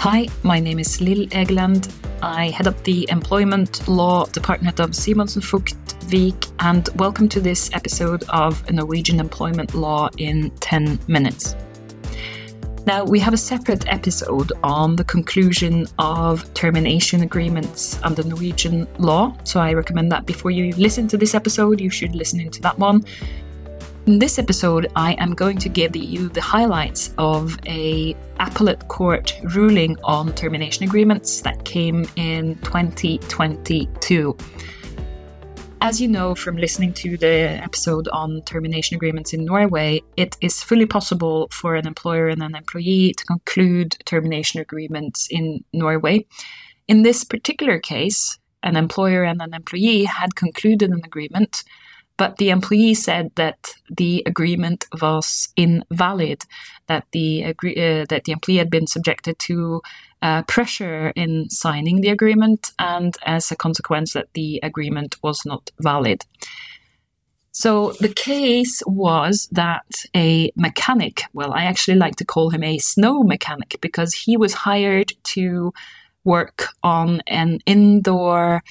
Hi, my name is Lill Egeland. I head up the Employment Law Department of Simonsen Vogt Wiig, and welcome to this episode of Norwegian Employment Law in 10 minutes. Now, we have a separate episode on the conclusion of termination agreements under Norwegian law, so I recommend that before you listen to this episode, you should listen into that one. In this episode, I am going to give you the highlights of a appellate court ruling on termination agreements that came in 2022. As you know from listening to the episode on termination agreements in Norway, it is fully possible for an employer and an employee to conclude termination agreements in Norway. In this particular case, an employer and an employee had concluded an agreement but the employee said that the agreement was invalid, that the agree- uh, that the employee had been subjected to uh, pressure in signing the agreement, and as a consequence, that the agreement was not valid. So the case was that a mechanic, well, I actually like to call him a snow mechanic because he was hired to work on an indoor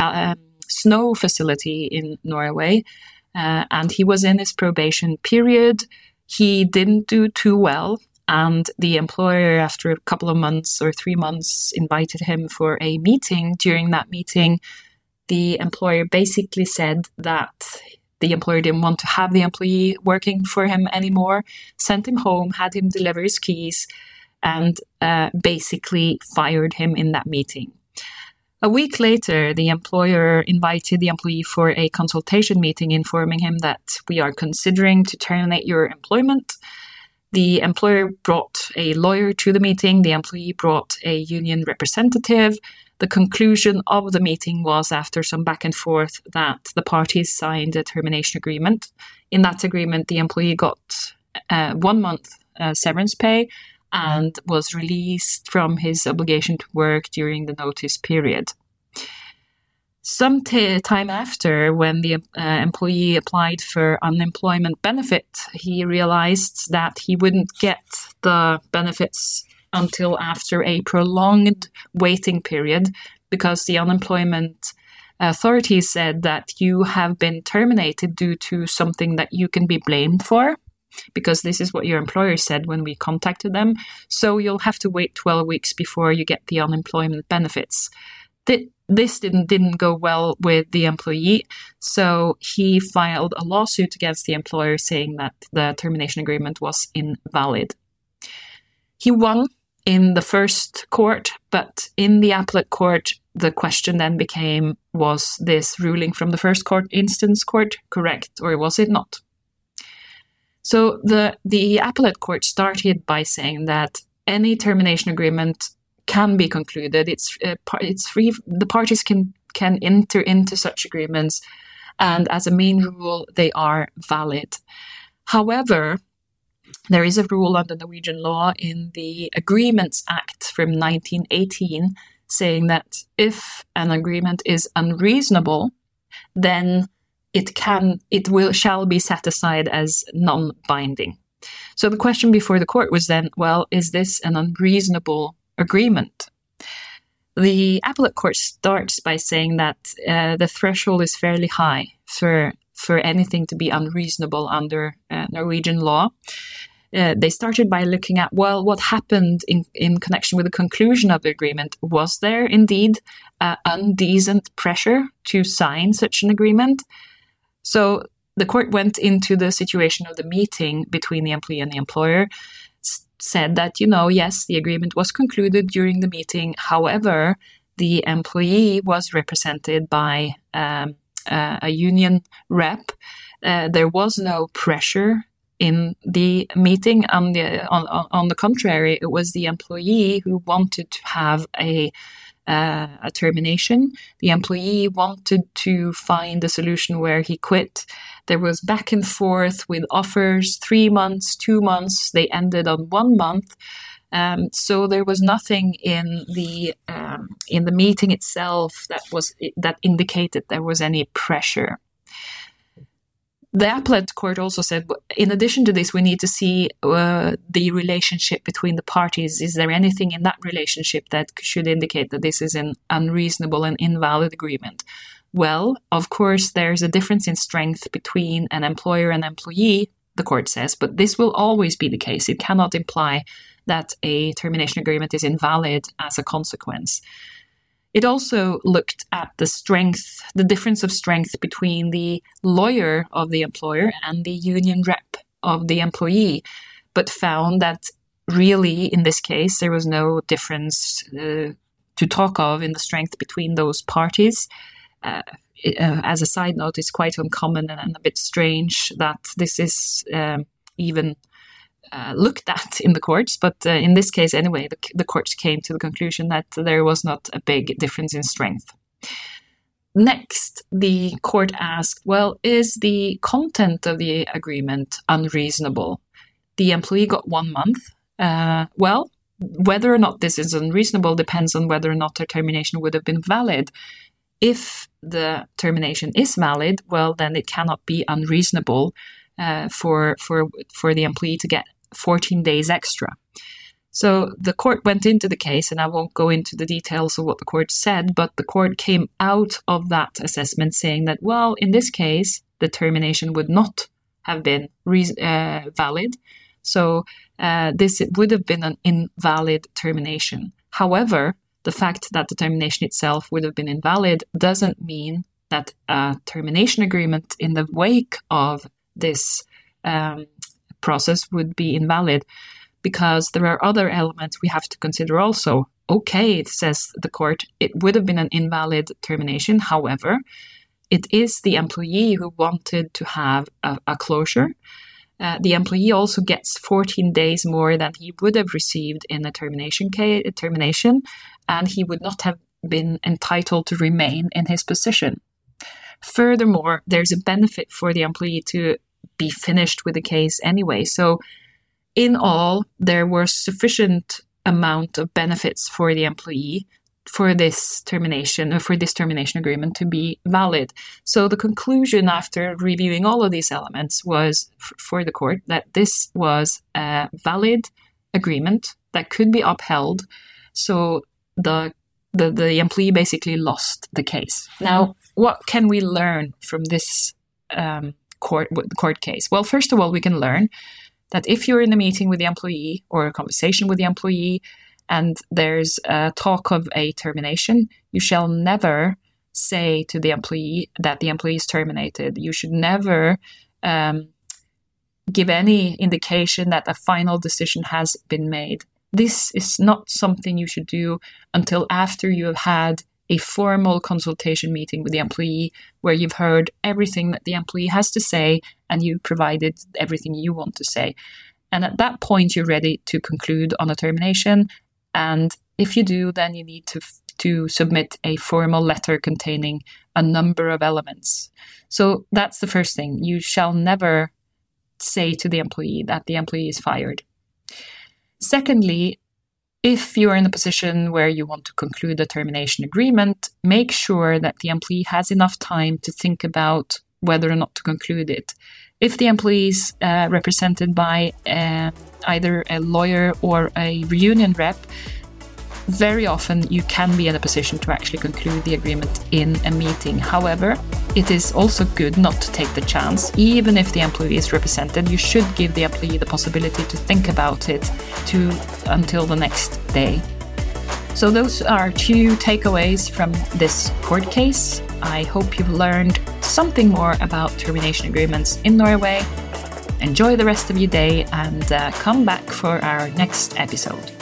um, snow facility in Norway, uh, and he was in his probation period. He didn't do too well, and the employer, after a couple of months or three months, invited him for a meeting. During that meeting, the employer basically said that the employer didn't want to have the employee working for him anymore, sent him home, had him deliver his keys, and uh, basically fired him in that meeting. A week later, the employer invited the employee for a consultation meeting, informing him that we are considering to terminate your employment. The employer brought a lawyer to the meeting, the employee brought a union representative. The conclusion of the meeting was, after some back and forth, that the parties signed a termination agreement. In that agreement, the employee got uh, one month uh, severance pay and was released from his obligation to work during the notice period. Some t- time after, when the uh, employee applied for unemployment benefit, he realized that he wouldn't get the benefits until after a prolonged waiting period because the unemployment authorities said that you have been terminated due to something that you can be blamed for because this is what your employer said when we contacted them. So you'll have to wait 12 weeks before you get the unemployment benefits. This didn't didn't go well with the employee, so he filed a lawsuit against the employer saying that the termination agreement was invalid. He won in the first court, but in the appellate court, the question then became was this ruling from the first court instance court correct or was it not? So the the appellate court started by saying that any termination agreement can be concluded. It's uh, it's free. The parties can can enter into such agreements, and as a main rule, they are valid. However, there is a rule under Norwegian law in the Agreements Act from 1918 saying that if an agreement is unreasonable, then it can it will shall be set aside as non-binding. So the question before the court was then, well, is this an unreasonable agreement? The appellate court starts by saying that uh, the threshold is fairly high for for anything to be unreasonable under uh, Norwegian law. Uh, they started by looking at well, what happened in, in connection with the conclusion of the agreement? Was there indeed uh, undecent pressure to sign such an agreement? So the court went into the situation of the meeting between the employee and the employer, said that, you know, yes, the agreement was concluded during the meeting. However, the employee was represented by um, uh, a union rep. Uh, there was no pressure in the meeting. On the on, on the contrary, it was the employee who wanted to have a uh, a termination. The employee wanted to find a solution where he quit. There was back and forth with offers three months, two months. They ended on one month. Um, so there was nothing in the um, in the meeting itself that was that indicated there was any pressure. The appellate court also said, in addition to this, we need to see uh, the relationship between the parties. Is there anything in that relationship that should indicate that this is an unreasonable and invalid agreement? Well, of course, there's a difference in strength between an employer and employee, the court says, but this will always be the case. It cannot imply that a termination agreement is invalid as a consequence. It also looked at the strength, the difference of strength between the lawyer of the employer and the union rep of the employee, but found that really in this case there was no difference uh, to talk of in the strength between those parties. Uh, uh, as a side note, it's quite uncommon and, a bit strange that this is um, even uh, looked at in the courts, but uh, in this case, anyway, the, the courts came to the conclusion that there was not a big difference in strength. Next, the court asked, well, is the content of the agreement unreasonable? The employee got one month. Uh, well, whether or not this is unreasonable depends on whether or not the termination would have been valid. If the termination is valid, well, then it cannot be unreasonable uh, for for for the employee to get 14 days extra. So the court went into the case, and I won't go into the details of what the court said, but the court came out of that assessment saying that, well, in this case, the termination would not have been re- uh, valid. So uh, this would have been an invalid termination. However, the fact that the termination itself would have been invalid doesn't mean that a termination agreement in the wake of this um, process would be invalid because there are other elements we have to consider also. Okay, it says the court, it would have been an invalid termination. However, it is the employee who wanted to have a, a closure. Uh, the employee also gets 14 days more than he would have received in a termination case, termination, and he would not have been entitled to remain in his position. Furthermore, there's a benefit for the employee to be finished with the case anyway. So, in all, there were sufficient amount of benefits for the employee for this termination or for this termination agreement to be valid. So the conclusion after reviewing all of these elements was f- for the court that this was a valid agreement that could be upheld. So the the, the employee basically lost the case. Now, what can we learn from this um, court court case? Well, first of all, we can learn that if you're in a meeting with the employee or a conversation with the employee, and there's a talk of a termination, you shall never say to the employee that the employee is terminated. You should never um, give any indication that a final decision has been made. This is not something you should do until after you have had a formal consultation meeting with the employee where you've heard everything that the employee has to say and you've provided everything you want to say. And at that point, you're ready to conclude on a termination. And if you do, then you need to, to submit a formal letter containing a number of elements. So that's the first thing. You shall never say to the employee that the employee is fired. Secondly, if you're in a position where you want to conclude a termination agreement, make sure that the employee has enough time to think about whether or not to conclude it. If the employee is uh, represented by uh, either a lawyer or a reunion rep, very often you can be in a position to actually conclude the agreement in a meeting. However, it is also good not to take the chance. Even if the employee is represented, you should give the employee the possibility to think about it to until the next day. So those are two takeaways from this court case. I hope you've learned something more about termination agreements in Norway. Enjoy the rest of your day and uh, come back for our next episode.